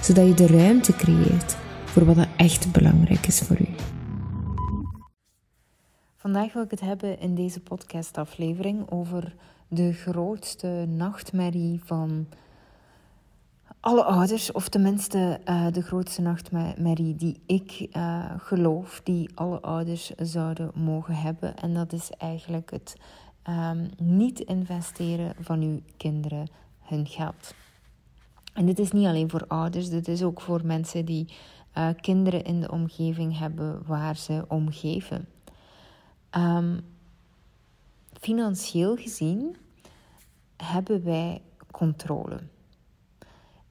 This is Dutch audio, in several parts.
zodat je de ruimte creëert voor wat er echt belangrijk is voor u. Vandaag wil ik het hebben in deze podcastaflevering over de grootste nachtmerrie van alle ouders, of tenminste uh, de grootste nachtmerrie die ik uh, geloof, die alle ouders zouden mogen hebben. En dat is eigenlijk het um, niet investeren van uw kinderen hun geld. En dit is niet alleen voor ouders, dit is ook voor mensen die uh, kinderen in de omgeving hebben waar ze omgeven. Um, financieel gezien hebben wij controle.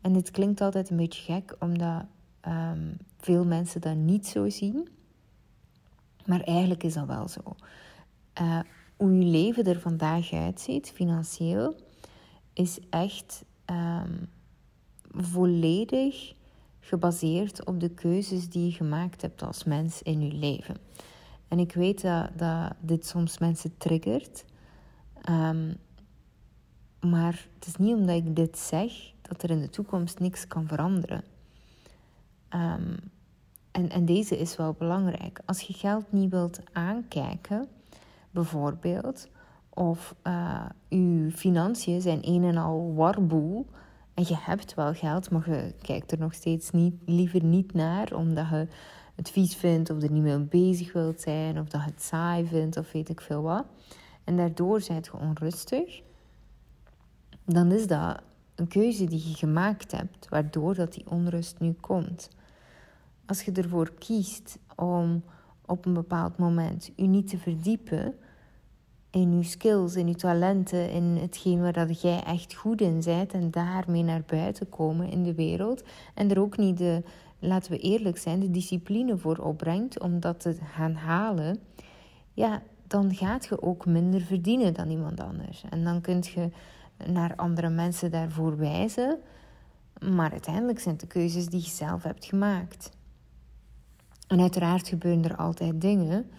En dit klinkt altijd een beetje gek, omdat um, veel mensen dat niet zo zien. Maar eigenlijk is dat wel zo. Uh, hoe je leven er vandaag uitziet, financieel, is echt um, volledig gebaseerd op de keuzes die je gemaakt hebt als mens in je leven. En ik weet dat, dat dit soms mensen triggert. Um, maar het is niet omdat ik dit zeg dat er in de toekomst niks kan veranderen. Um, en, en deze is wel belangrijk. Als je geld niet wilt aankijken, bijvoorbeeld, of uh, uw financiën zijn een en al warboel en je hebt wel geld, maar je kijkt er nog steeds niet, liever niet naar omdat je het vies vindt of er niet mee bezig wilt zijn of dat je het saai vindt of weet ik veel wat. En daardoor zijt je onrustig. Dan is dat een keuze die je gemaakt hebt, waardoor dat die onrust nu komt. Als je ervoor kiest om op een bepaald moment je niet te verdiepen in je skills, in je talenten, in hetgeen waar dat jij echt goed in bent en daarmee naar buiten komen in de wereld en er ook niet de, laten we eerlijk zijn, de discipline voor opbrengt om dat te gaan halen, ja, dan gaat je ook minder verdienen dan iemand anders. En dan kun je naar andere mensen daarvoor wijzen, maar uiteindelijk zijn het de keuzes die je zelf hebt gemaakt. En uiteraard gebeuren er altijd dingen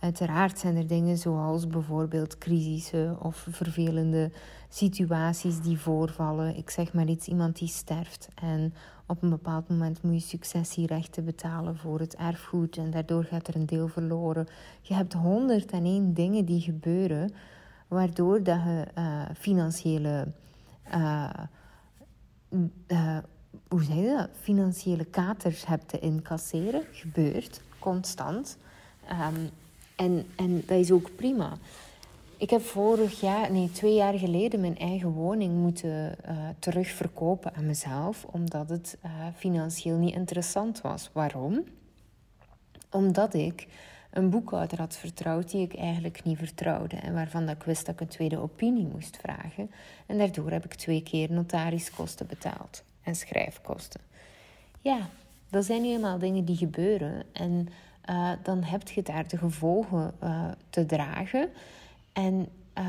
Uiteraard zijn er dingen zoals bijvoorbeeld crisissen of vervelende situaties die voorvallen. Ik zeg maar iets, iemand die sterft en op een bepaald moment moet je successierechten betalen voor het erfgoed en daardoor gaat er een deel verloren. Je hebt honderd en één dingen die gebeuren waardoor dat je uh, financiële, uh, uh, hoe zeg je dat? financiële katers hebt te incasseren. Gebeurt constant. Um, en, en dat is ook prima. Ik heb vorig jaar, nee, twee jaar geleden mijn eigen woning moeten uh, terugverkopen aan mezelf, omdat het uh, financieel niet interessant was. Waarom? Omdat ik een boekhouder had vertrouwd die ik eigenlijk niet vertrouwde en waarvan ik wist dat ik een tweede opinie moest vragen. En daardoor heb ik twee keer notariskosten betaald en schrijfkosten. Ja, dat zijn nu eenmaal dingen die gebeuren en uh, dan heb je daar de gevolgen uh, te dragen. En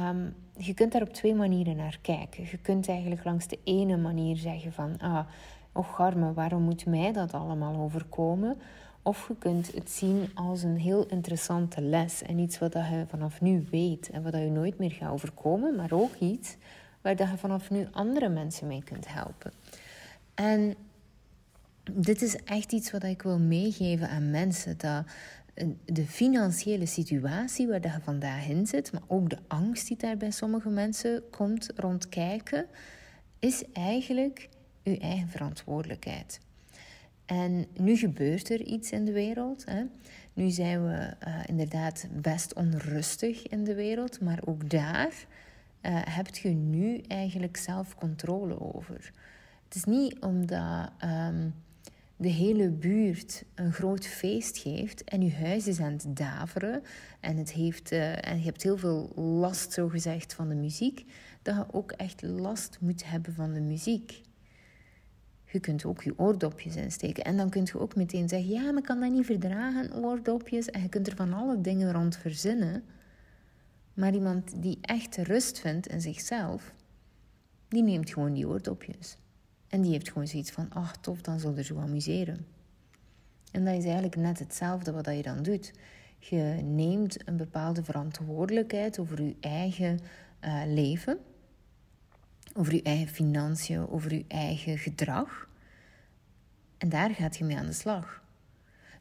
um, je kunt daar op twee manieren naar kijken. Je kunt eigenlijk langs de ene manier zeggen van... Ah, och garme, waarom moet mij dat allemaal overkomen? Of je kunt het zien als een heel interessante les. En iets wat je vanaf nu weet en wat je nooit meer gaat overkomen. Maar ook iets waar je vanaf nu andere mensen mee kunt helpen. En dit is echt iets wat ik wil meegeven aan mensen. Dat de financiële situatie waar je vandaag in zit, maar ook de angst die daar bij sommige mensen komt rondkijken, is eigenlijk uw eigen verantwoordelijkheid. En nu gebeurt er iets in de wereld. Hè. Nu zijn we uh, inderdaad best onrustig in de wereld, maar ook daar uh, heb je nu eigenlijk zelf controle over. Het is niet omdat. Um, de hele buurt een groot feest geeft en je huis is aan het daveren en, het heeft, uh, en je hebt heel veel last, zo gezegd, van de muziek, dat je ook echt last moet hebben van de muziek. je kunt ook je oordopjes insteken. En dan kun je ook meteen zeggen: Ja, maar kan dat niet verdragen, oordopjes. En je kunt er van alle dingen rond verzinnen. Maar iemand die echt rust vindt in zichzelf, die neemt gewoon die oordopjes. En die heeft gewoon zoiets van: Ach, tof, dan zal er zo amuseren. En dat is eigenlijk net hetzelfde wat je dan doet. Je neemt een bepaalde verantwoordelijkheid over je eigen uh, leven over je eigen financiën, over je eigen gedrag. En daar gaat je mee aan de slag.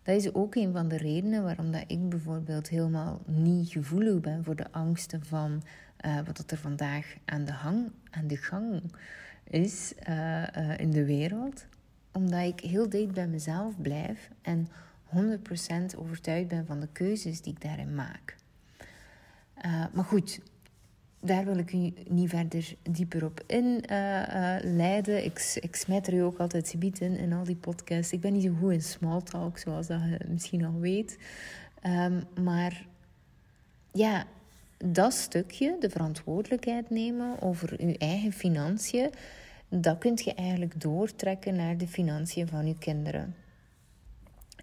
Dat is ook een van de redenen waarom dat ik bijvoorbeeld helemaal niet gevoelig ben voor de angsten van uh, wat er vandaag aan de, hang, aan de gang is uh, uh, in de wereld. Omdat ik heel dicht bij mezelf blijf en 100% overtuigd ben van de keuzes die ik daarin maak. maar goed, daar wil ik u niet verder dieper op in leiden. Ik, ik smijt er u ook altijd subiet in, in al die podcasts. Ik ben niet zo goed in small talk, zoals dat je misschien al weet. Um, maar ja, dat stukje, de verantwoordelijkheid nemen over uw eigen financiën, dat kunt je eigenlijk doortrekken naar de financiën van uw kinderen.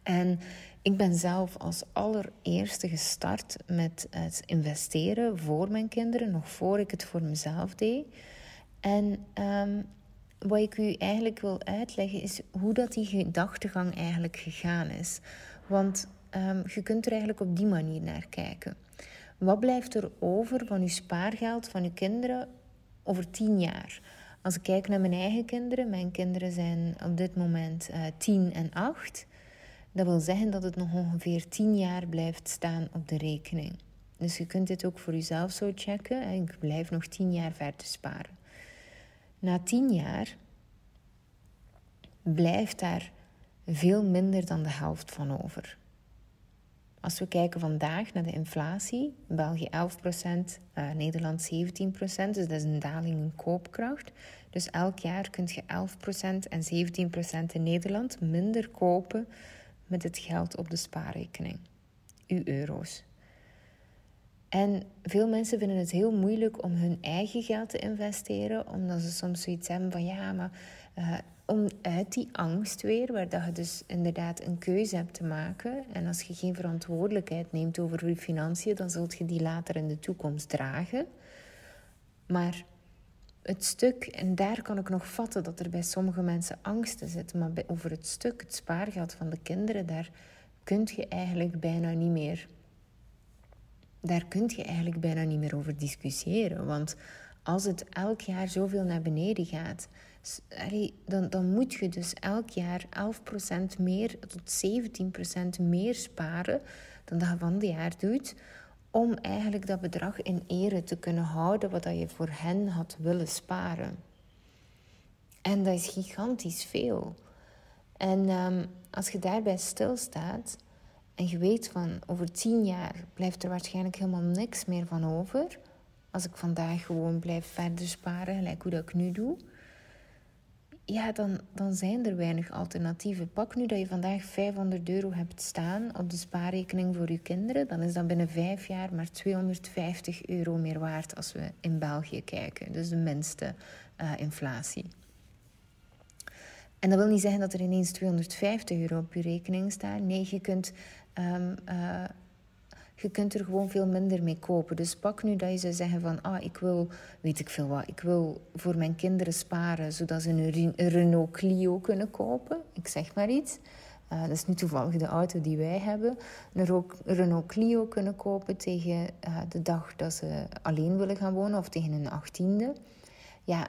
En ik ben zelf als allereerste gestart met het investeren voor mijn kinderen, nog voor ik het voor mezelf deed. En um, wat ik u eigenlijk wil uitleggen is hoe dat die gedachtegang eigenlijk gegaan is. Want um, je kunt er eigenlijk op die manier naar kijken. Wat blijft er over van uw spaargeld van uw kinderen over tien jaar? Als ik kijk naar mijn eigen kinderen, mijn kinderen zijn op dit moment uh, tien en acht. Dat wil zeggen dat het nog ongeveer 10 jaar blijft staan op de rekening. Dus je kunt dit ook voor jezelf zo checken. Ik blijf nog 10 jaar verder sparen. Na 10 jaar blijft daar veel minder dan de helft van over. Als we kijken vandaag naar de inflatie, België 11%, uh, Nederland 17%, dus dat is een daling in koopkracht. Dus elk jaar kun je 11% en 17% in Nederland minder kopen met het geld op de spaarrekening, uw euro's. En veel mensen vinden het heel moeilijk om hun eigen geld te investeren, omdat ze soms zoiets hebben van ja, maar uh, om uit die angst weer, waar dat je dus inderdaad een keuze hebt te maken. En als je geen verantwoordelijkheid neemt over je financiën, dan zult je die later in de toekomst dragen. Maar het stuk, en daar kan ik nog vatten dat er bij sommige mensen angsten zitten, maar over het stuk, het spaargeld van de kinderen, daar kun je eigenlijk bijna niet meer. Daar kun je eigenlijk bijna niet meer over discussiëren. Want als het elk jaar zoveel naar beneden gaat, dan, dan moet je dus elk jaar 11% meer tot 17% meer sparen dan dat je van het jaar doet om eigenlijk dat bedrag in ere te kunnen houden wat je voor hen had willen sparen. En dat is gigantisch veel. En um, als je daarbij stilstaat en je weet van over tien jaar blijft er waarschijnlijk helemaal niks meer van over. Als ik vandaag gewoon blijf verder sparen, gelijk hoe dat ik nu doe ja, dan, dan zijn er weinig alternatieven. Pak nu dat je vandaag 500 euro hebt staan op de spaarrekening voor je kinderen, dan is dat binnen vijf jaar maar 250 euro meer waard als we in België kijken. Dus de minste uh, inflatie. En dat wil niet zeggen dat er ineens 250 euro op je rekening staat. Nee, je kunt um, uh, je kunt er gewoon veel minder mee kopen. Dus pak nu dat je zou zeggen van, ah, ik wil, weet ik veel wat, ik wil voor mijn kinderen sparen, zodat ze een Renault Clio kunnen kopen. Ik zeg maar iets. Uh, dat is nu toevallig de auto die wij hebben. Een Renault Clio kunnen kopen tegen uh, de dag dat ze alleen willen gaan wonen of tegen een achttiende. Ja,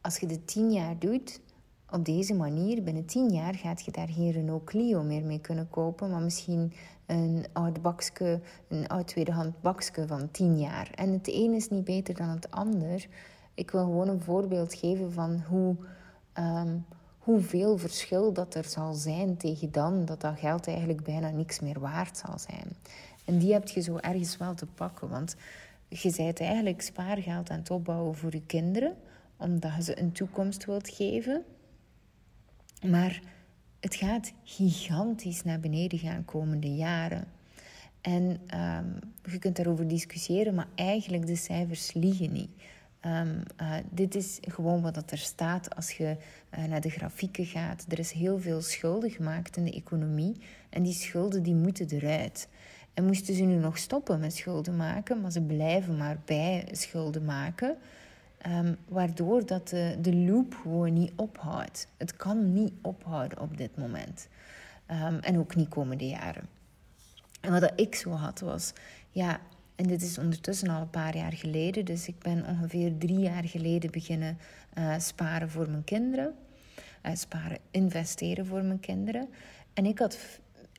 als je dit tien jaar doet, op deze manier, binnen tien jaar, gaat je daar geen Renault Clio meer mee kunnen kopen, maar misschien een oud bakske, een oud tweedehand bakske van tien jaar. En het een is niet beter dan het ander. Ik wil gewoon een voorbeeld geven van hoe, um, hoeveel verschil dat er zal zijn tegen dan, dat dat geld eigenlijk bijna niks meer waard zal zijn. En die heb je zo ergens wel te pakken, want je bent eigenlijk spaargeld aan het opbouwen voor je kinderen, omdat je ze een toekomst wilt geven. Maar het gaat gigantisch naar beneden gaan komende jaren. En um, je kunt daarover discussiëren, maar eigenlijk de cijfers liegen niet. Ehm, eh, dit is gewoon wat er staat als je uh, naar de grafieken gaat. Er is heel veel schulden gemaakt in de economie. En die schulden die moeten eruit. En moesten ze nu nog stoppen met schulden maken, maar ze blijven maar bij schulden maken. Um, waardoor dat de, de loop gewoon niet ophoudt. Het kan niet ophouden op dit moment. Um, en ook niet komende jaren. En wat ik zo had was, ja, en dit is ondertussen al een paar jaar geleden. Dus ik ben ongeveer drie jaar geleden beginnen uh, sparen voor mijn kinderen. Uh, sparen, investeren voor mijn kinderen. En ik had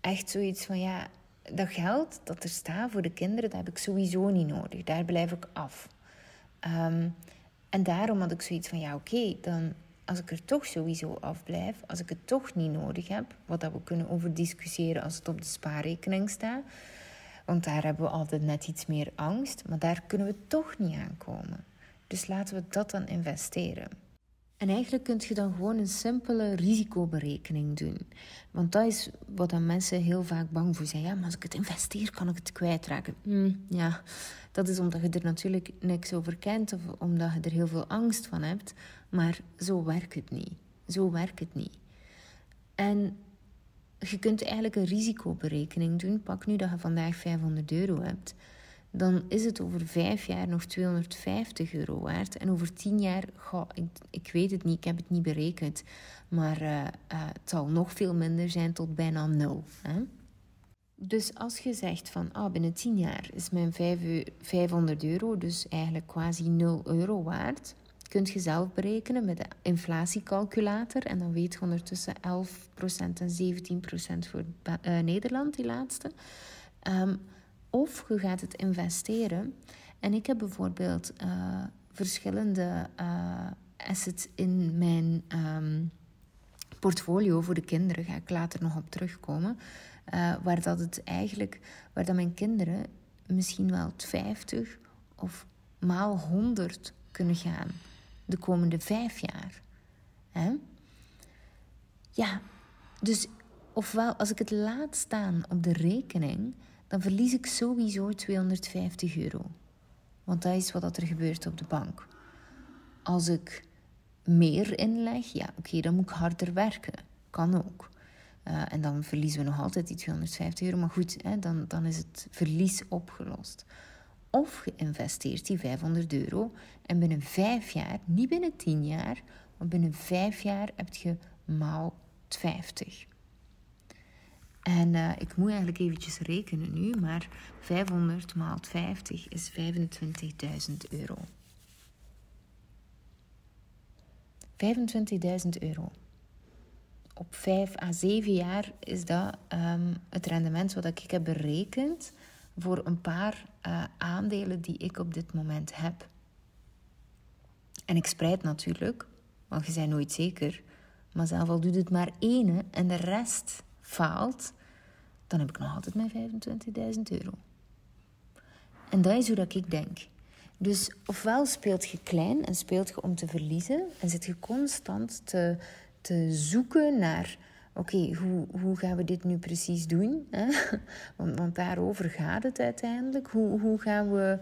echt zoiets van, ja, dat geld dat er staat voor de kinderen, dat heb ik sowieso niet nodig. Daar blijf ik af. Um, en daarom had ik zoiets van, ja oké, dan als ik er toch sowieso afblijf, als ik het toch niet nodig heb, wat dat we kunnen over discussiëren als het op de spaarrekening staat, want daar hebben we altijd net iets meer angst, maar daar kunnen we toch niet aankomen. Dus laten we dat dan investeren. En eigenlijk kun je dan gewoon een simpele risicoberekening doen. Want dat is wat dan mensen heel vaak bang voor zijn. Ja, maar als ik het investeer, kan ik het kwijtraken. Hmm, ja, dat is omdat je er natuurlijk niks over kent of omdat je er heel veel angst van hebt. Maar zo werkt het niet. Zo werkt het niet. En je kunt eigenlijk een risicoberekening doen. Pak nu dat je vandaag 500 euro hebt dan is het over vijf jaar nog 250 euro waard. En over tien jaar, goh, ik, ik weet het niet, ik heb het niet berekend. Maar uh, uh, het zal nog veel minder zijn tot bijna nul. Hè? Dus als je zegt van ah, binnen 10 jaar is mijn 500 euro dus eigenlijk quasi 0 euro waard, kunt je zelf berekenen met de inflatiecalculator. En dan weet je ondertussen 11% en 17% voor uh, Nederland, die laatste. Um, of je gaat het investeren. En ik heb bijvoorbeeld uh, verschillende uh, assets in mijn um, portfolio voor de kinderen. Ga ik later nog op terugkomen. Uh, waar dat het eigenlijk, waar dat mijn kinderen misschien wel 50 of maal 100 kunnen gaan de komende vijf jaar. Hè? Ja, dus ofwel als ik het laat staan op de rekening, dan verlies ik sowieso 250 euro. Want dat is wat er gebeurt op de bank. Als ik meer inleg, ja, oké, dan moet ik harder werken. Kan ook. Uh, en dan verliezen we nog altijd die 250 euro. Maar goed, hè, dan, dan is het verlies opgelost. Of je investeert die 500 euro en binnen vijf jaar, niet binnen 10 jaar, maar binnen vijf jaar heb je maal 50. En uh, ik moet eigenlijk eventjes rekenen nu, maar 500 maal 50 is 25.000 euro. 25.000 euro. Op 5 à 7 jaar is dat um, het rendement wat ik heb berekend voor een paar uh, aandelen die ik op dit moment heb. En ik spreid natuurlijk, want je bent nooit zeker. Maar zelf al doet het maar ene en de rest faalt, dan heb ik nog altijd mijn 25.000 euro. En dat is hoe dat ik denk. Dus ofwel speelt je klein en speelt je om te verliezen en zit je constant te, te zoeken naar, oké, hoe, hoe gaan we dit nu precies doen? Hè? Want, want daarover gaat het uiteindelijk. Hoe, hoe gaan we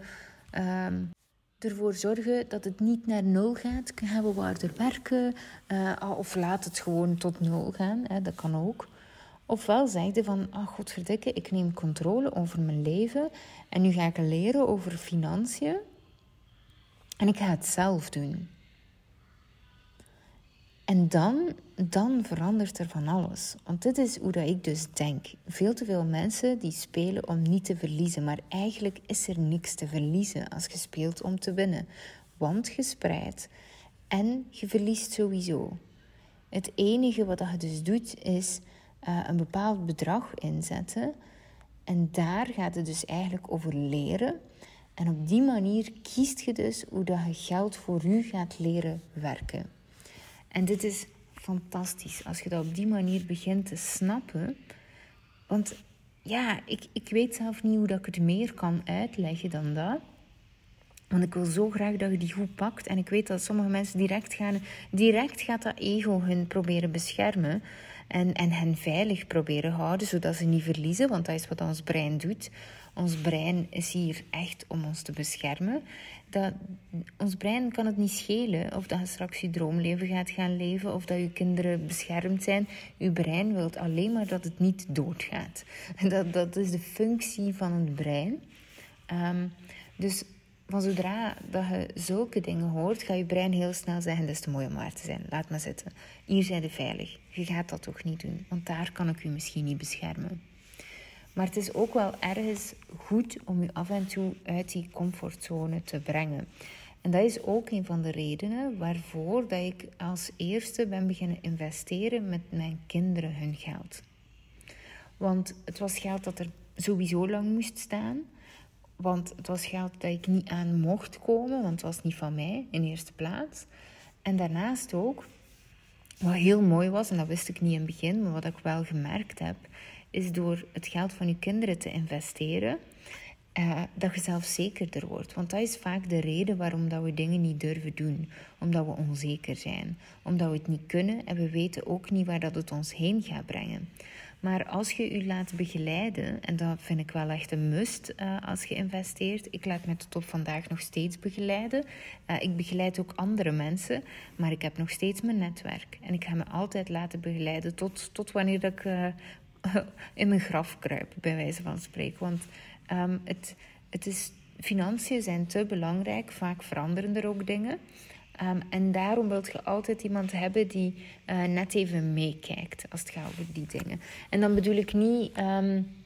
um, ervoor zorgen dat het niet naar nul gaat? Gaan we harder werken? Uh, of laat het gewoon tot nul gaan? Hè? Dat kan ook. Ofwel zeg van, oh godverdikke, ik neem controle over mijn leven en nu ga ik leren over financiën en ik ga het zelf doen. En dan, dan verandert er van alles. Want dit is hoe dat ik dus denk. Veel te veel mensen die spelen om niet te verliezen. Maar eigenlijk is er niks te verliezen als je speelt om te winnen. Want je spreidt en je verliest sowieso. Het enige wat je dus doet is uh, een bepaald bedrag inzetten. En daar gaat het dus eigenlijk over leren. En op die manier kiest je dus hoe dat je geld voor u gaat leren werken. En dit is fantastisch als je dat op die manier begint te snappen. Want ja, ik, ik weet zelf niet hoe dat ik het meer kan uitleggen dan dat. Want ik wil zo graag dat je die goed pakt. En ik weet dat sommige mensen direct gaan... Direct gaat dat ego hun proberen beschermen. En, en hen veilig proberen houden, zodat ze niet verliezen. Want dat is wat ons brein doet. ons brein is hier echt om ons te beschermen. Dat, ons brein kan het niet schelen of dat je straks je droomleven gaat gaan leven of dat je kinderen beschermd zijn. Je brein wil alleen maar dat het niet doodgaat. Dat, dat is de functie van het brein. Ehm, dus van zodra dat je zulke dingen hoort, gaat je brein heel snel zeggen: dat is te mooi om te zijn. Laat maar zitten. Hier zijn je veilig. Je gaat dat toch niet doen, want daar kan ik u misschien niet beschermen. Maar het is ook wel ergens goed om je af en toe uit die comfortzone te brengen. En dat is ook een van de redenen waarvoor dat ik als eerste ben beginnen investeren met mijn kinderen hun geld. Want het was geld dat er sowieso lang moest staan. Want het was geld dat ik niet aan mocht komen, want het was niet van mij in eerste plaats. En daarnaast ook, wat heel mooi was, en dat wist ik niet in het begin, maar wat ik wel gemerkt heb, is door het geld van je kinderen te investeren, uh, dat je zelfzekerder wordt. Want dat is vaak de reden waarom dat we dingen niet durven doen. Omdat we onzeker zijn. Omdat we het niet kunnen en we weten ook niet waar dat het ons heen gaat brengen. Maar als je je laat begeleiden, en dat vind ik wel echt een must uh, als je investeert. Ik laat me tot op vandaag nog steeds begeleiden. Uh, ik begeleid ook andere mensen, maar ik heb nog steeds mijn netwerk. En ik ga me altijd laten begeleiden tot, tot wanneer ik uh, in mijn graf kruip, bij wijze van spreken. Want um, het, het is, financiën zijn te belangrijk, vaak veranderen er ook dingen. Um, en daarom wilt je altijd iemand hebben die uh, net even meekijkt als het gaat over die dingen. En dan bedoel ik niet. Um,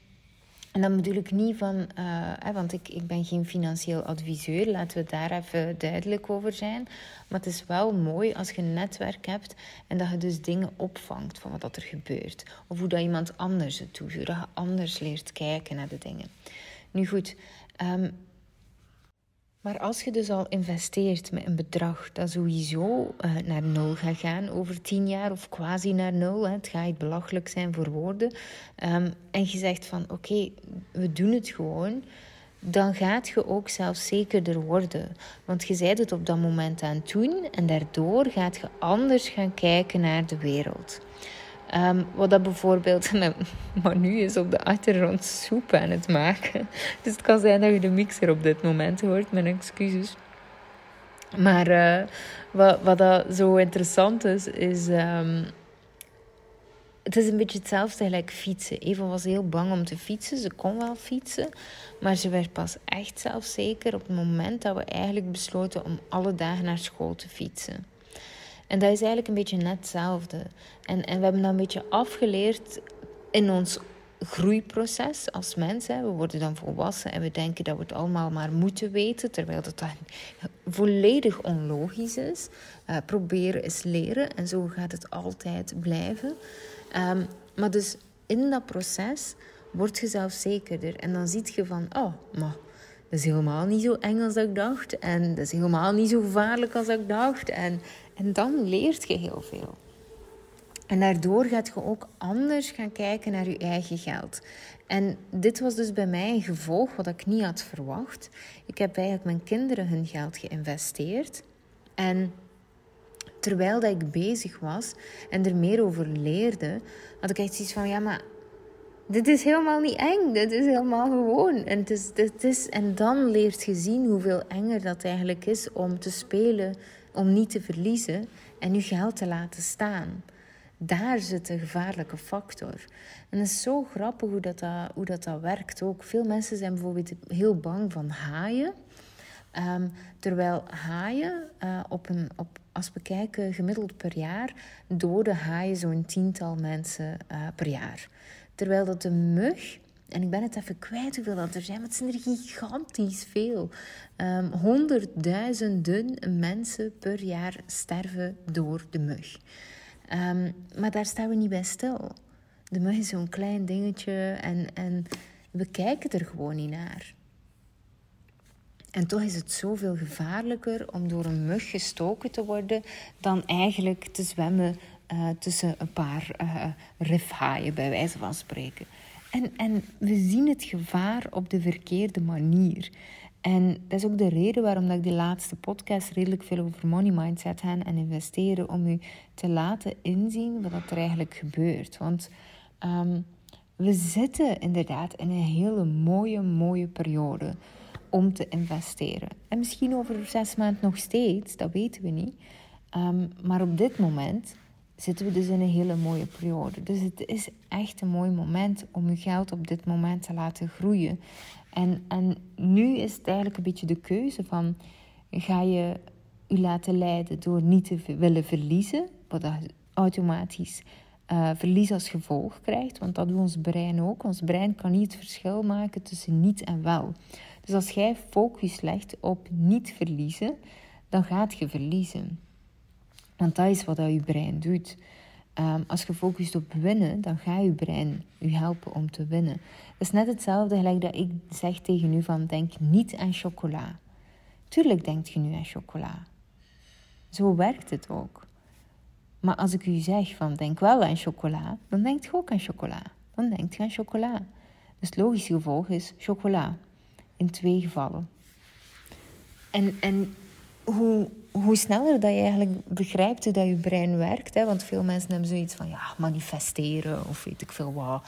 en dan bedoel ik niet van, uh, want ik, ik ben geen financieel adviseur, laten we daar even duidelijk over zijn. Maar het is wel mooi als je een netwerk hebt en dat je dus dingen opvangt van wat er gebeurt. Of hoe dat iemand anders het doet, dat je anders leert kijken naar de dingen. Nu goed, um, maar als je dus al investeert met een bedrag dat sowieso uh, naar nul gaat gaan over tien jaar of quasi naar nul, hè, het gaat belachelijk zijn voor woorden, um, en je zegt van oké, we doen het gewoon, dan gaat je ook zelfzekerder worden. Want je zijt het op dat moment aan het doen en daardoor gaat je anders gaan kijken naar de wereld. Um, wat dat bijvoorbeeld maar nu is op de achtergrond soep aan het maken. Dus het kan zijn dat je de mixer op dit moment hoort, mijn excuses. Maar uh, wat, wat dat zo interessant is, is... Um, het is een beetje hetzelfde gelijk fietsen. Eva was heel bang om te fietsen. Ze kon wel fietsen. Maar ze werd pas echt zelfzeker op het moment dat we eigenlijk besloten om alle dagen naar school te fietsen. En dat is eigenlijk een beetje net hetzelfde. En, en we hebben dat een beetje afgeleerd in ons groeiproces als mens. We worden dan volwassen en we denken dat we het allemaal maar moeten weten, terwijl dat dan volledig onlogisch is. Uh, proberen is leren en zo gaat het altijd blijven. Um, maar dus in dat proces word je zelfzekerder en dan ziet je van, oh, maar dat is helemaal niet zo eng als ik dacht en dat is helemaal niet zo gevaarlijk als ik dacht en en dan leert je heel veel. En daardoor gaat je ook anders gaan kijken naar je eigen geld. En dit was dus bij mij een gevolg wat ik niet had verwacht. Ik heb eigenlijk mijn kinderen hun geld geïnvesteerd. En terwijl dat ik bezig was en er meer over leerde, had ik echt zoiets van: ja, maar dit is helemaal niet eng. Dit is helemaal gewoon. En, het is, is, en dan leert je zien hoeveel enger dat eigenlijk is om te spelen om niet te verliezen en je geld te laten staan. Daar zit een gevaarlijke factor. En het is zo grappig hoe dat, dat, hoe dat, dat werkt ook. Veel mensen zijn bijvoorbeeld heel bang van haaien. Um, terwijl haaien, uh, op een, op, als we kijken gemiddeld per jaar, doden haaien zo'n tiental mensen uh, per jaar. Terwijl dat de mug en ik ben het even kwijt hoeveel dat er zijn, maar het zijn er gigantisch veel. Um, honderdduizenden mensen per jaar sterven door de mug. Um, maar daar staan we niet bij stil. De mug is zo'n klein dingetje en, en we kijken er gewoon niet naar. En toch is het zoveel gevaarlijker om door een mug gestoken te worden dan eigenlijk te zwemmen uh, tussen een paar uh, rifhaaien, bij wijze van spreken. En, en we zien het gevaar op de verkeerde manier. En dat is ook de reden waarom dat ik de laatste podcast redelijk veel over money mindset ga en investeren. Om u te laten inzien wat er eigenlijk gebeurt. Want um, we zitten inderdaad in een hele mooie, mooie periode om te investeren. En misschien over zes maanden nog steeds, dat weten we niet. Ehm, maar op dit moment zitten we dus in een hele mooie periode. Dus het is echt een mooi moment om je geld op dit moment te laten groeien. En, en nu is het eigenlijk een beetje de keuze van... ga je je laten leiden door niet te willen verliezen... wat automatisch uh, verlies als gevolg krijgt. Want dat doet ons brein ook. Ons brein kan niet het verschil maken tussen niet en wel. Dus als jij focus legt op niet verliezen, dan gaat je verliezen. Want dat is wat dat je brein doet. Um, als je focust op winnen, dan gaat je brein je helpen om te winnen. Het is net hetzelfde gelijk dat ik zeg tegen u van denk niet aan chocola. Tuurlijk denkt je nu aan chocola. Zo werkt het ook. Maar als ik u zeg van denk wel aan chocola, dan denkt je ook aan chocola. Dan denkt je aan chocola. Dus het logische gevolg is chocola. In twee gevallen. En, en hoe, hoe sneller dat je eigenlijk begrijpt hoe dat je brein werkt. Hè, want veel mensen hebben zoiets van ja, manifesteren of weet ik veel wat.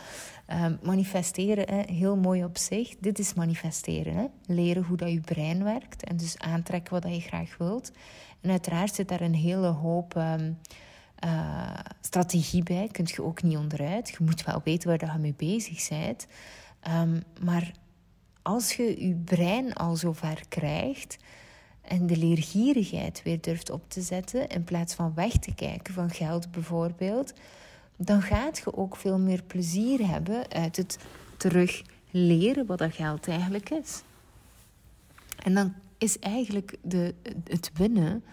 Um, manifesteren, hè, heel mooi op zich. Dit is manifesteren. Hè. Leren hoe dat je brein werkt. En dus aantrekken wat je graag wilt. En uiteraard zit daar een hele hoop um, uh, strategie bij. Kun je ook niet onderuit. Je moet wel weten waar je mee bezig bent. Um, maar als je je brein al zover krijgt en de leergierigheid weer durft op te zetten, in plaats van weg te kijken van geld bijvoorbeeld, dan gaat je ook veel meer plezier hebben uit het terug leren wat dat geld eigenlijk is. En dan is eigenlijk de, het winnen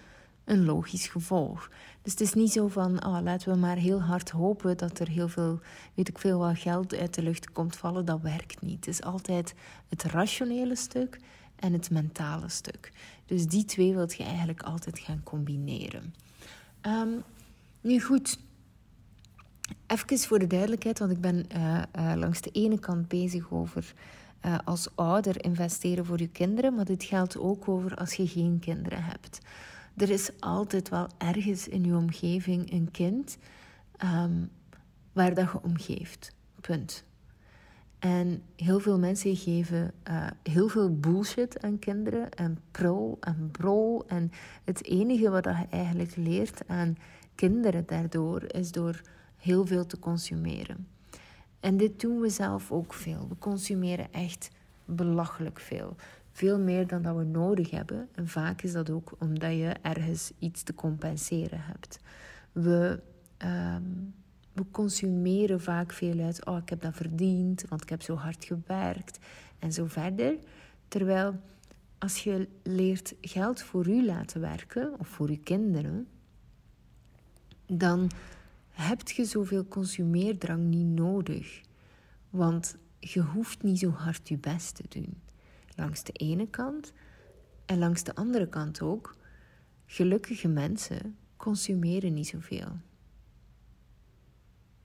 een logisch gevolg. Dus het is niet zo van, oh, laten we maar heel hard hopen dat er heel veel, weet ik veel, wat geld uit de lucht komt vallen. Dat werkt niet. Het is altijd het rationele stuk en het mentale stuk. Dus die twee wilt je eigenlijk altijd gaan combineren. Um, nu goed, even voor de duidelijkheid, want ik ben uh, uh, langs de ene kant bezig over uh, als ouder investeren voor je kinderen, maar dit geldt ook over als je geen kinderen hebt. Er is altijd wel ergens in je omgeving een kind um, waar dat je omgeeft. Punt. En heel veel mensen geven uh, heel veel bullshit aan kinderen en pro en brol. En het enige wat je eigenlijk leert aan kinderen daardoor is door heel veel te consumeren. En dit doen we zelf ook veel. We consumeren echt belachelijk veel. Veel meer dan dat we nodig hebben. En vaak is dat ook omdat je ergens iets te compenseren hebt. We, um, we consumeren vaak veel uit. Oh, ik heb dat verdiend, want ik heb zo hard gewerkt. En zo verder. Terwijl als je leert geld voor u laten werken, of voor je kinderen, dan heb je zoveel consumeerdrang niet nodig. Want je hoeft niet zo hard je best te doen. Langs de ene kant en langs de andere kant ook. Gelukkige mensen consumeren niet zoveel.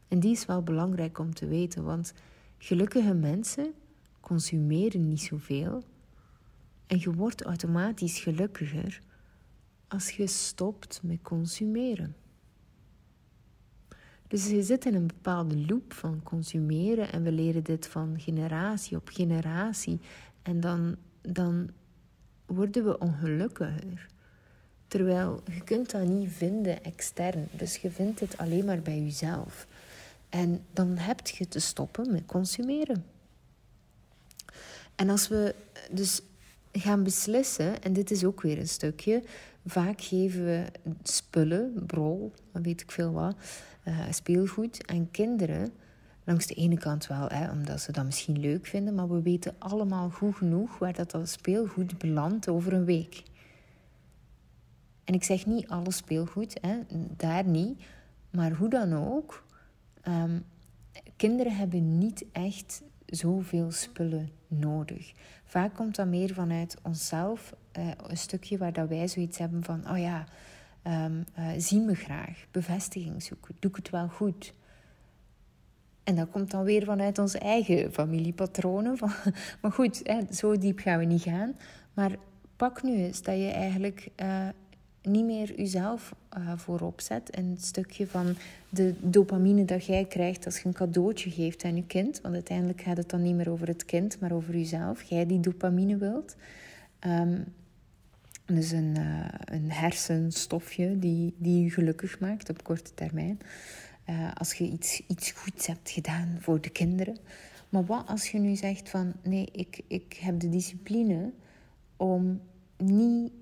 En die is wel belangrijk om te weten, want gelukkige mensen consumeren niet zoveel. En je wordt automatisch gelukkiger als je stopt met consumeren. Dus je zit in een bepaalde loop van consumeren en we leren dit van generatie op generatie. En dan, dan worden we ongelukkiger. Terwijl je kunt dat niet vinden extern. Dus je vindt het alleen maar bij jezelf. En dan heb je te stoppen met consumeren. En als we dus gaan beslissen, en dit is ook weer een stukje, vaak geven we spullen, brol, weet ik veel wat, uh, speelgoed aan kinderen Langs de ene kant wel, hè, omdat ze dat misschien leuk vinden, maar we weten allemaal goed genoeg waar dat, dat speelgoed belandt over een week. En ik zeg niet alle speelgoed, hè, daar niet, maar hoe dan ook, um, kinderen hebben niet echt zoveel spullen nodig. Vaak komt dat meer vanuit onszelf, uh, een stukje waar dat wij zoiets hebben van, oh ja, um, uh, zie me graag, bevestiging zoeken, doe ik het wel goed? En dat komt dan weer vanuit onze eigen familiepatronen. Van, maar goed, hè, zo diep gaan we niet gaan. Maar pak nu eens dat je eigenlijk uh, niet meer jezelf uh, voorop zet. En stukje van de dopamine dat jij krijgt als je een cadeautje geeft aan je kind. Want uiteindelijk gaat het dan niet meer over het kind, maar over jezelf. Jij die dopamine wilt. Um, dus een, uh, een hersenstofje die, die je gelukkig maakt op korte termijn. Uh, als je iets, iets goeds hebt gedaan voor de kinderen. Maar wat als je nu zegt van nee, ik, ik heb de discipline om niet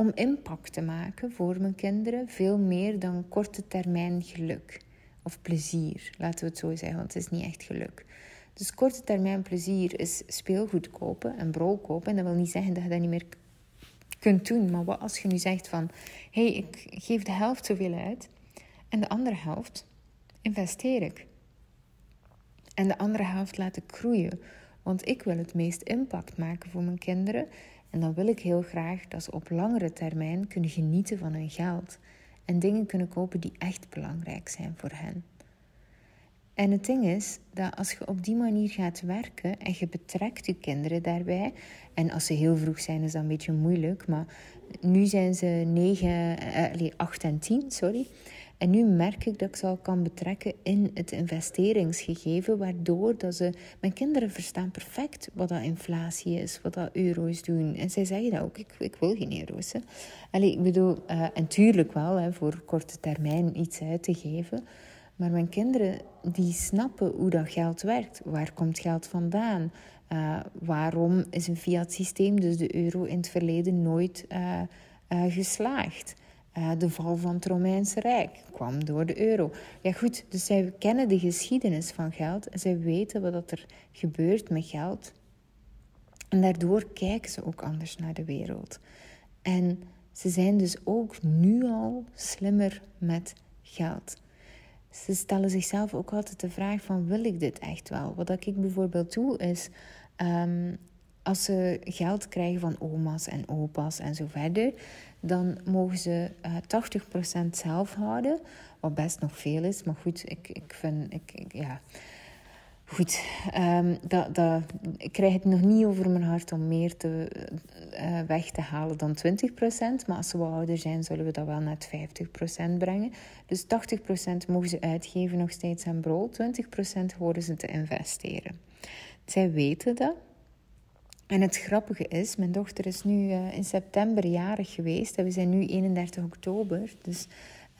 om impact te maken voor mijn kinderen, veel meer dan korte termijn geluk of plezier, laten we het zo zeggen, want het is niet echt geluk. Dus korte termijn plezier is speelgoed kopen en brood kopen. En dat wil niet zeggen dat je dat niet meer kunt doen. Maar wat als je nu zegt van... Hé, hey, ik geef de helft zoveel uit. En de andere helft investeer ik. En de andere helft laat ik groeien. Want ik wil het meest impact maken voor mijn kinderen. En dan wil ik heel graag dat ze op langere termijn kunnen genieten van hun geld. En dingen kunnen kopen die echt belangrijk zijn voor hen. En het ding is dat als je op die manier gaat werken en je betrekt je kinderen daarbij, en als ze heel vroeg zijn is dat een beetje moeilijk, maar nu zijn ze 9, eh, 8 en 10, sorry. En nu merk ik dat ik ze al kan betrekken in het investeringsgegeven, waardoor dat ze... Mijn kinderen verstaan perfect wat dat inflatie is, wat dat euro's doen. En zij zeggen dat ook, ik, ik wil geen euro's. Allee, ik bedoel, uh, en tuurlijk wel, hè, voor korte termijn iets uit te geven... Maar mijn kinderen die snappen hoe dat geld werkt. Waar komt geld vandaan? Uh, waarom is een fiat systeem, dus de euro, in het verleden nooit uh, geslaagd? De val van het Romeinse Rijk kwam door de euro. Ja goed, dus zij kennen de geschiedenis van geld en zij weten wat er gebeurt met geld. En daardoor kijken ze ook anders naar de wereld. En ze zijn dus ook nu al slimmer met geld ze stellen zichzelf ook altijd de vraag van wil ik dit echt wel? Wat ik bijvoorbeeld doe is um, als ze geld krijgen van oma's en opa's en zo verder, dan mogen ze uh, 80% zelf houden, wat best nog veel is. Maar goed, ik, ik vind, ik, ja, Goed, um, dat, dat, ik krijg het nog niet over mijn hart om meer te, uh, weg te halen dan 20%. Maar als ze wat ouder zijn, zullen we dat wel naar 50% brengen. Dus 80% mogen ze uitgeven nog steeds aan brood. 20% horen ze te investeren. Zij weten dat. En het grappige is, mijn dochter is nu uh, in september jarig geweest. En we zijn nu 31 oktober, dus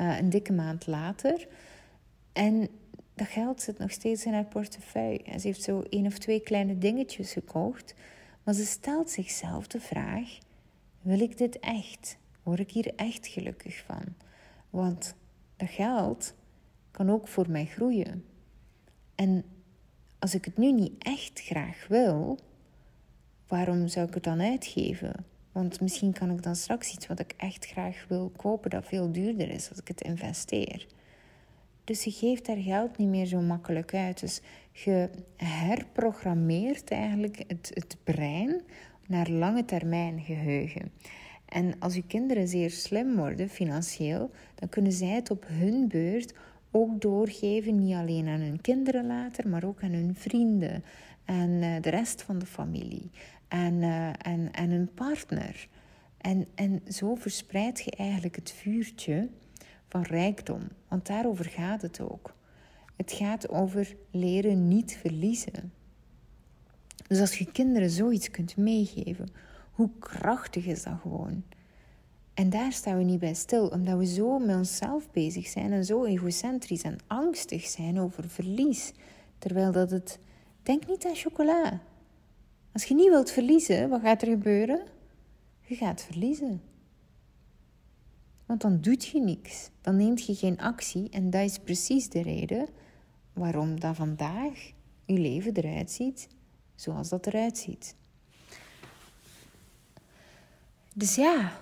uh, een dikke maand later. En dat geld zit nog steeds in haar portefeuille. En ze heeft zo één of twee kleine dingetjes gekocht. Maar ze stelt zichzelf de vraag: wil ik dit echt? Word ik hier echt gelukkig van? Want dat geld kan ook voor mij groeien. En als ik het nu niet echt graag wil, waarom zou ik het dan uitgeven? Want misschien kan ik dan straks iets wat ik echt graag wil kopen dat veel duurder is als ik het investeer. Dus je geeft daar geld niet meer zo makkelijk uit. Dus je herprogrammeert eigenlijk het, het brein naar lange termijn geheugen. En als je kinderen zeer slim worden financieel, dan kunnen zij het op hun beurt ook doorgeven, niet alleen aan hun kinderen later, maar ook aan hun vrienden en eh, de rest van de familie en, uh, en, en hun partner. En, en zo verspreid je eigenlijk het vuurtje van rijkdom. Want daarover gaat het ook. Het gaat over leren niet verliezen. Dus als je kinderen zoiets kunt meegeven, hoe krachtig is dat gewoon? En daar staan we niet bij stil, omdat we zo met onszelf bezig zijn en zo egocentrisch en angstig zijn over verlies. Terwijl dat het. Denk niet aan chocola. Als je niet wilt verliezen, wat gaat er gebeuren? Je gaat verliezen. Want dan doet je niks. Dan neemt je geen actie. En dat is precies de reden waarom dat vandaag je leven eruit ziet zoals dat eruit ziet. Dus ja,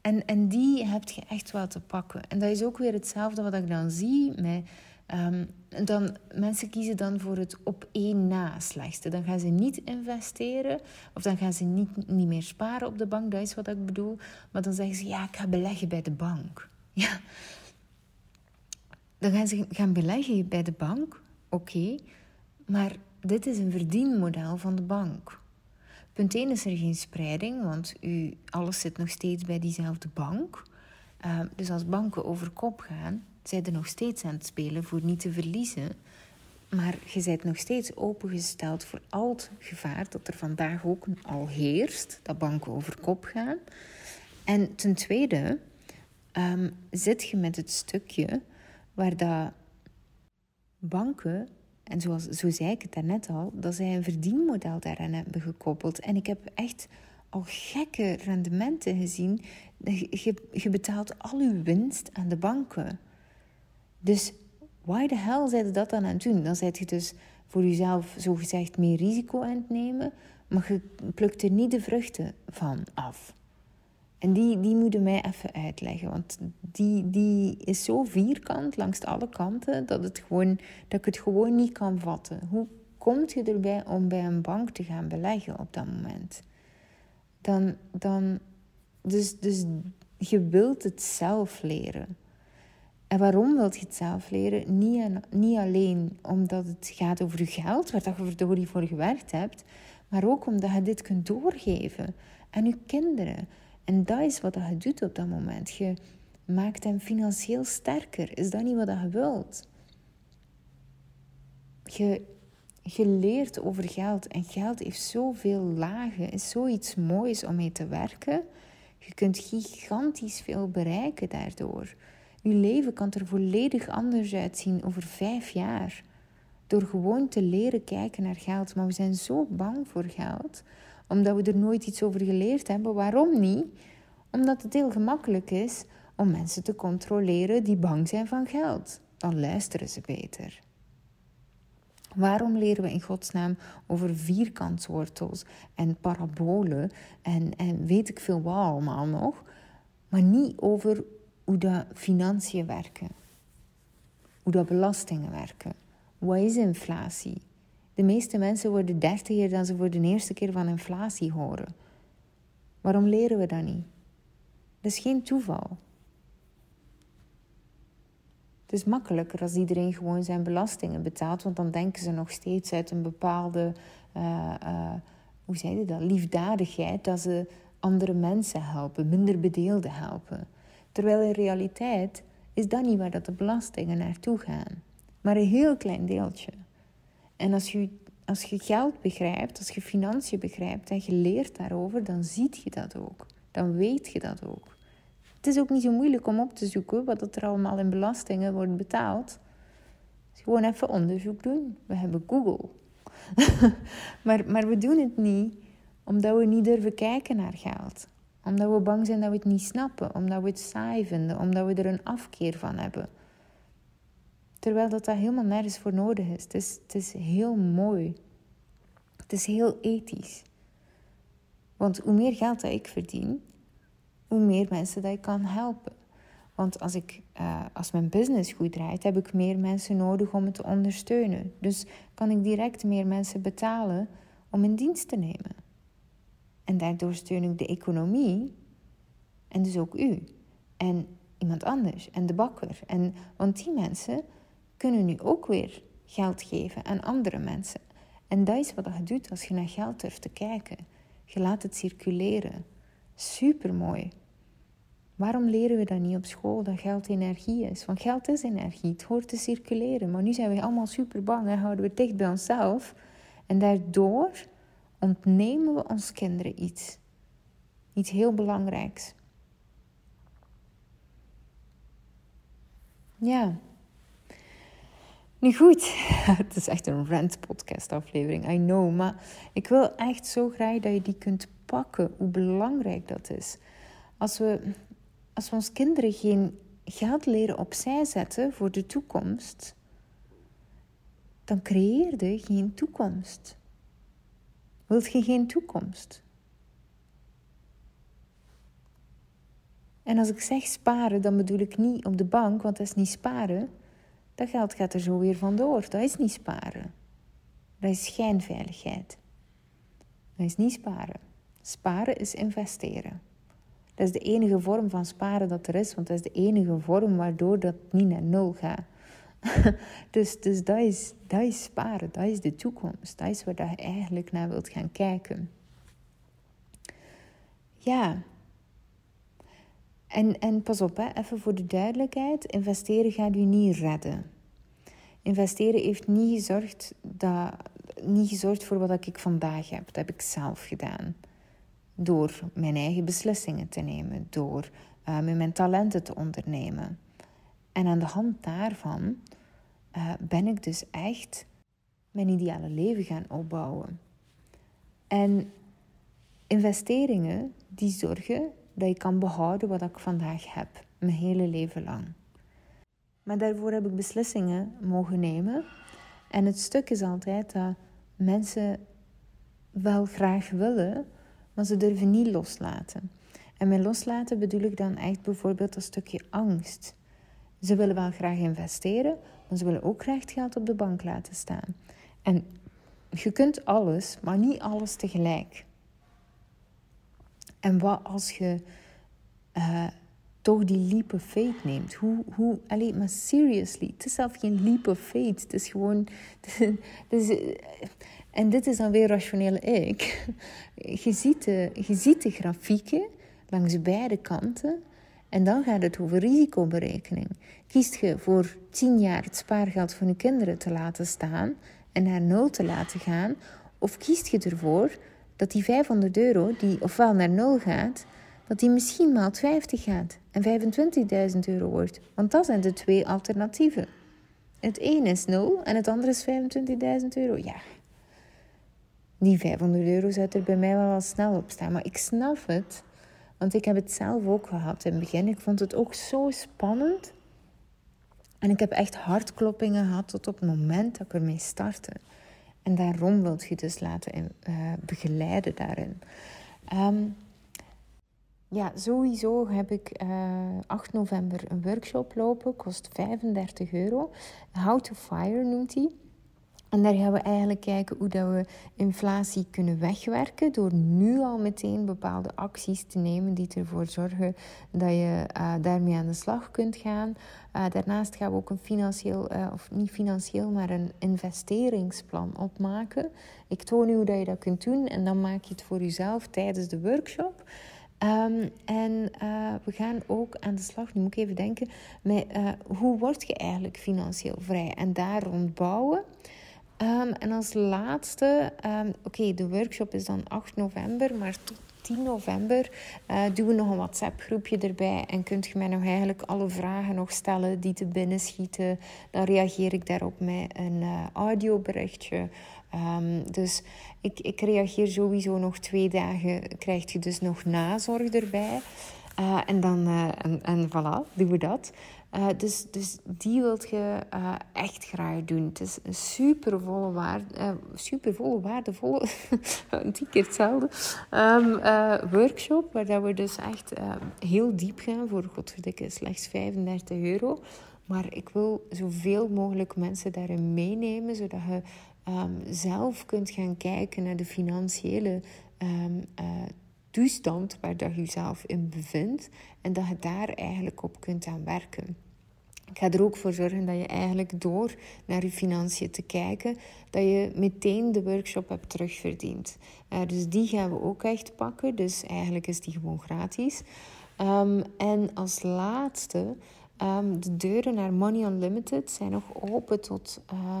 en, en die heb je echt wel te pakken. En dat is ook weer hetzelfde wat ik dan zie met Um, dan, mensen kiezen dan voor het op één na slechtste. Dan gaan ze niet investeren of dan gaan ze niet, niet meer sparen op de bank. Dat is wat ik bedoel. Maar dan zeggen ze, ja, ik ga beleggen bij de bank. Ja. Dan gaan ze gaan beleggen bij de bank. Oké. Maar dit is een verdienmodel van de bank. Punt 1 is er geen spreiding, want u, alles zit nog steeds bij diezelfde bank. Uh, dus als banken over kop gaan, zijn er nog steeds aan het spelen voor niet te verliezen. Maar je bent nog steeds opengesteld voor al het gevaar dat er vandaag ook al heerst, dat banken over kop gaan. En ten tweede um, zit je met het stukje waar dat banken, en zoals, zo zei ik het daarnet al, dat zij een verdienmodel daaraan hebben gekoppeld. En ik heb echt al gekke rendementen gezien. Je, je betaalt al je winst aan de banken. Dus why the hell zijn dat dan aan het doen? Dan zet je dus voor jezelf zogezegd meer risico aan het nemen, maar je plukt er niet de vruchten van af. En die, die moeten mij even uitleggen, want die, die is zo vierkant langs alle kanten dat, het gewoon, dat ik het gewoon niet kan vatten. Hoe komt je erbij om bij een bank te gaan beleggen op dat moment? Dan, dan, dus, dus je wilt het zelf leren. En waarom wilt je het zelf leren? Niet, niet alleen omdat het gaat over je geld, waar je verdorie voor gewerkt hebt, maar ook omdat je dit kunt doorgeven aan je kinderen. En dat is wat je doet op dat moment. Je maakt hem financieel sterker. Is dat niet wat je wilt? Je, je leert over geld en geld heeft zoveel lagen, is zoiets moois om mee te werken. Je kunt gigantisch veel bereiken daardoor. Je leven kan er volledig anders uitzien over vijf jaar. Door gewoon te leren kijken naar geld. Maar we zijn zo bang voor geld, omdat we er nooit iets over geleerd hebben. Waarom niet? Omdat het heel gemakkelijk is om mensen te controleren die bang zijn van geld. Dan luisteren ze beter. Waarom leren we in godsnaam over vierkantswortels en parabolen en, en weet ik veel wat allemaal nog, maar niet over hoe dat financiën werken, hoe belastingen werken. Wat is inflatie? De meeste mensen worden dertiger dan ze voor de eerste keer van inflatie horen. Waarom leren we dat niet? Dat is geen toeval. Het is makkelijker als iedereen gewoon zijn belastingen betaalt, want dan denken ze nog steeds uit een bepaalde, uh, uh, hoe zei je dat, liefdadigheid, dat ze andere mensen helpen, minder bedeelden helpen. Terwijl in realiteit is dat niet waar dat de belastingen naartoe gaan, maar een heel klein deeltje. En als je, als je geld begrijpt, als je financiën begrijpt en je leert daarover, dan zie je dat ook. Dan weet je dat ook. Het is ook niet zo moeilijk om op te zoeken wat er allemaal in belastingen wordt betaald. Gewoon even onderzoek doen. We hebben Google. maar, maar we doen het niet omdat we niet durven kijken naar geld. Omdat we bang zijn dat we het niet snappen. Omdat we het saai vinden. Omdat we er een afkeer van hebben. Terwijl dat, dat helemaal nergens voor nodig is. Het, is. het is heel mooi. Het is heel ethisch. Want hoe meer geld dat ik verdien, hoe meer mensen dat ik kan helpen. Want als, ik, uh, als mijn business goed draait, heb ik meer mensen nodig om het te ondersteunen. Dus kan ik direct meer mensen betalen om in dienst te nemen. En daardoor steun ik de economie en dus ook u. En iemand anders en de bakker. En, want die mensen kunnen nu ook weer geld geven aan andere mensen. En dat is wat je doet als je naar geld durft te kijken. Je laat het circuleren. Super mooi. Waarom leren we dan niet op school dat geld energie is? Want geld is energie, het hoort te circuleren. Maar nu zijn we allemaal super bang en houden we dicht bij onszelf. En daardoor ontnemen we ons kinderen iets. Iets heel belangrijks. Ja. Nu goed, het is echt een rant podcast aflevering, I know. Maar ik wil echt zo graag dat je die kunt pakken, hoe belangrijk dat is. Als we, als we ons kinderen geen geld leren opzij zetten voor de toekomst, dan creëer je geen toekomst. Wilt je geen toekomst? En als ik zeg sparen, dan bedoel ik niet op de bank, want dat is niet sparen. Dat geld gaat er zo weer vandoor. Dat is niet sparen. Dat is schijnveiligheid. Dat is niet sparen. Sparen is investeren. Dat is de enige vorm van sparen dat er is, want dat is de enige vorm waardoor dat niet naar nul gaat. dus dus dat, is, dat is sparen, dat is de toekomst. Dat is waar je eigenlijk naar wilt gaan kijken. ja. En, en pas op, hè, even voor de duidelijkheid: investeren gaat u niet redden. Investeren heeft niet gezorgd, dat, niet gezorgd voor wat ik vandaag heb. Dat heb ik zelf gedaan. Door mijn eigen beslissingen te nemen, door met mijn talenten te ondernemen. En aan de hand daarvan uh, ben ik dus echt mijn ideale leven gaan opbouwen. En investeringen die zorgen dat ik kan behouden wat ik vandaag heb, mijn hele leven lang. Maar daarvoor heb ik beslissingen mogen nemen. En het stuk is altijd dat mensen wel graag willen, maar ze durven niet loslaten. En met loslaten bedoel ik dan echt bijvoorbeeld een stukje angst. Ze willen wel graag investeren, maar ze willen ook graag het geld op de bank laten staan. En je kunt alles, maar niet alles tegelijk. En wat als je uh, toch die leap of faith neemt? Hoe, hoe, maar seriously, het is zelf geen leap of faith. Het is gewoon, is, en dit is dan weer rationele ik. Je ziet de, je ziet de grafieken langs beide kanten. En dan gaat het over risicoberekening. Kiest je voor 10 jaar het spaargeld van je kinderen te laten staan en naar nul te laten gaan? Of kiest je ervoor dat die 500 euro, die ofwel naar nul gaat, dat die misschien maal 50 gaat en 25.000 euro wordt? Want dat zijn de twee alternatieven. Het een is 0 en het andere is 25.000 euro. Ja, die 500 euro zou er bij mij wel al snel op staan. Maar ik snap het, want ik heb het zelf ook gehad in het begin. Ik vond het ook zo spannend. En ik heb echt hartkloppingen gehad tot op het moment dat ik ermee startte. En daarom wilt je dus laten uh, begeleiden daarin. Ehm, ja, sowieso heb ik uh, eh, 8 november een workshop lopen. Kost 35 euro. How to Fire noemt hij. En daar gaan we eigenlijk kijken hoe dat we inflatie kunnen wegwerken door nu al meteen bepaalde acties te nemen die ervoor zorgen dat je uh, daarmee aan de slag kunt gaan. Uh, daarnaast gaan we ook een financieel, uh, of niet financieel, maar een investeringsplan opmaken. Ik toon u hoe dat je dat kunt doen en dan maak je het voor jezelf tijdens de workshop. Um, en we gaan ook aan de slag, nu moet ik even denken, met hoe word je eigenlijk financieel vrij en daar rond bouwen. Um, en als laatste, um, oké, de workshop is dan 8 november, maar tot 10 november uh, doen we nog een WhatsApp-groepje erbij. En kunt je mij nog eigenlijk alle vragen nog stellen die te binnen schieten. Dan reageer ik daarop met een uh, audioberichtje. Um, dus ik, ik reageer sowieso nog twee dagen. Krijg je dus nog nazorg erbij. Uh, en dan, en, en voilà, doen we dat. Uh, dus, dus die wilt je uh, echt graag doen. Het is een supervolle, waarde, uh, supervolle waardevolle, die keer hetzelfde, um, workshop. Waar dat we dus echt heel diep gaan voor, godverdikke, slechts 35 euro. Maar ik wil zoveel mogelijk mensen daarin meenemen, zodat je um, zelf kunt gaan kijken naar de financiële um, toestand waar dat je jezelf in bevindt en dat je daar eigenlijk op kunt aan werken. Ik ga er ook voor zorgen dat je eigenlijk door naar je financiën te kijken, dat je meteen de workshop hebt terugverdiend. Uh, dus die gaan we ook echt pakken. Dus eigenlijk is die gewoon gratis. Um, en als laatste, um, de deuren naar Money Unlimited zijn nog open tot uh,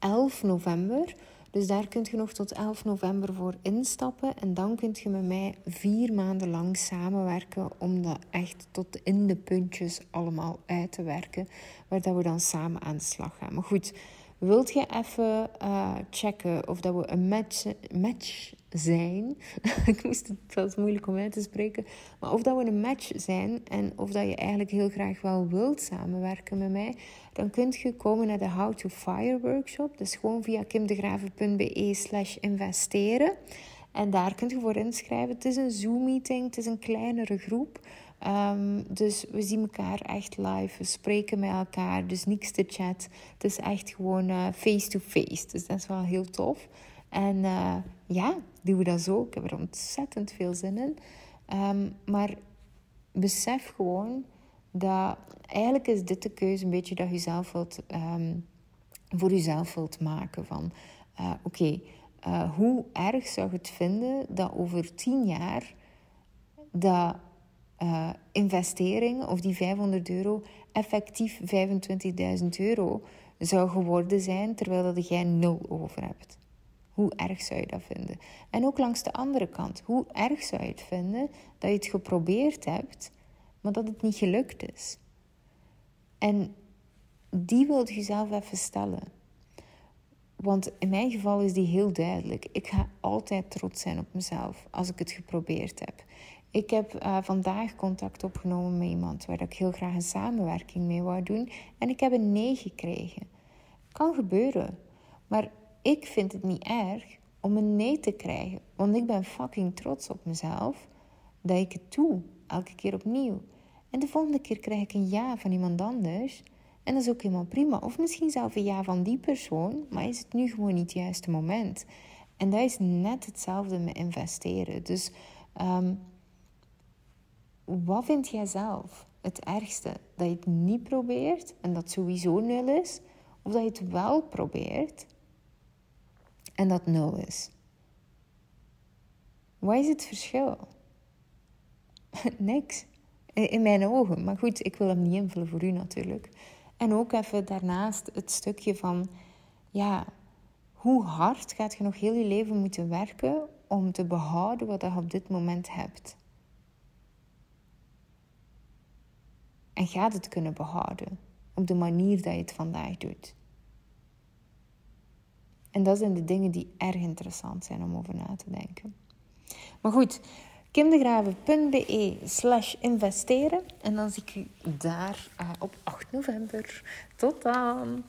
eh, 11 november. Dus daar kunt je nog tot 11 november voor instappen. En dan kunt je met mij vier maanden lang samenwerken om dat echt tot in de puntjes allemaal uit te werken. Waar dat we dan samen aan de slag gaan. Maar goed, wilt je even uh, checken of dat we een match, match zijn? Ik moest het, was moeilijk om uit te spreken. Maar of dat we een match zijn en of dat je eigenlijk heel graag wel wilt samenwerken met mij dan kunt je komen naar de How to Fire workshop. Dus gewoon via kimdegraven.be slash investeren. En daar kunt je voor inschrijven. Het is een Zoom-meeting, het is een kleinere groep. Um, dus we zien elkaar echt live, we spreken met elkaar, dus niks te chat. Het is echt gewoon face-to-face, -face. dus dat is wel heel tof. En uh, ja, doen we dat zo. Ik heb er ontzettend veel zin in. Um, maar besef gewoon dat eigenlijk is dit de keuze een beetje dat je zelf wilt, um, voor jezelf wilt maken. Van uh, oké, uh, hoe erg zou je het vinden dat over tien jaar dat uh, investering of die 500 euro effectief 25.000 euro zou geworden zijn, terwijl dat jij nul over hebt. Hoe erg zou je dat vinden? En ook langs de andere kant, hoe erg zou je het vinden dat je het geprobeerd hebt, maar dat het niet gelukt is? En die wil je zelf even stellen. Want in mijn geval is die heel duidelijk. Ik ga altijd trots zijn op mezelf als ik het geprobeerd heb. Ik heb uh, vandaag contact opgenomen met iemand waar ik heel graag een samenwerking mee wou doen. En ik heb een nee gekregen. Kan gebeuren. Maar ik vind het niet erg om een nee te krijgen. Want ik ben fucking trots op mezelf dat ik het doe. Elke keer opnieuw. En de volgende keer krijg ik een ja van iemand anders. En dat is ook helemaal prima. Of misschien zelf een ja van die persoon. Maar is het nu gewoon niet het juiste moment. En dat is net hetzelfde met investeren. Dus um, wat vind jij zelf het ergste? Dat je het niet probeert en dat sowieso nul is? Of dat je het wel probeert en dat nul is? Wat is het verschil? Niks. In mijn ogen. Maar goed, ik wil hem niet invullen voor u natuurlijk. En ook even daarnaast het stukje van, ja, hoe hard gaat je nog heel je leven moeten werken om te behouden wat je op dit moment hebt? En gaat het kunnen behouden op de manier dat je het vandaag doet? En dat zijn de dingen die erg interessant zijn om over na te denken. Maar goed, kimdegraven.be slash investeren. En dan zie ik u daar uh, op 8 november. Tot dan!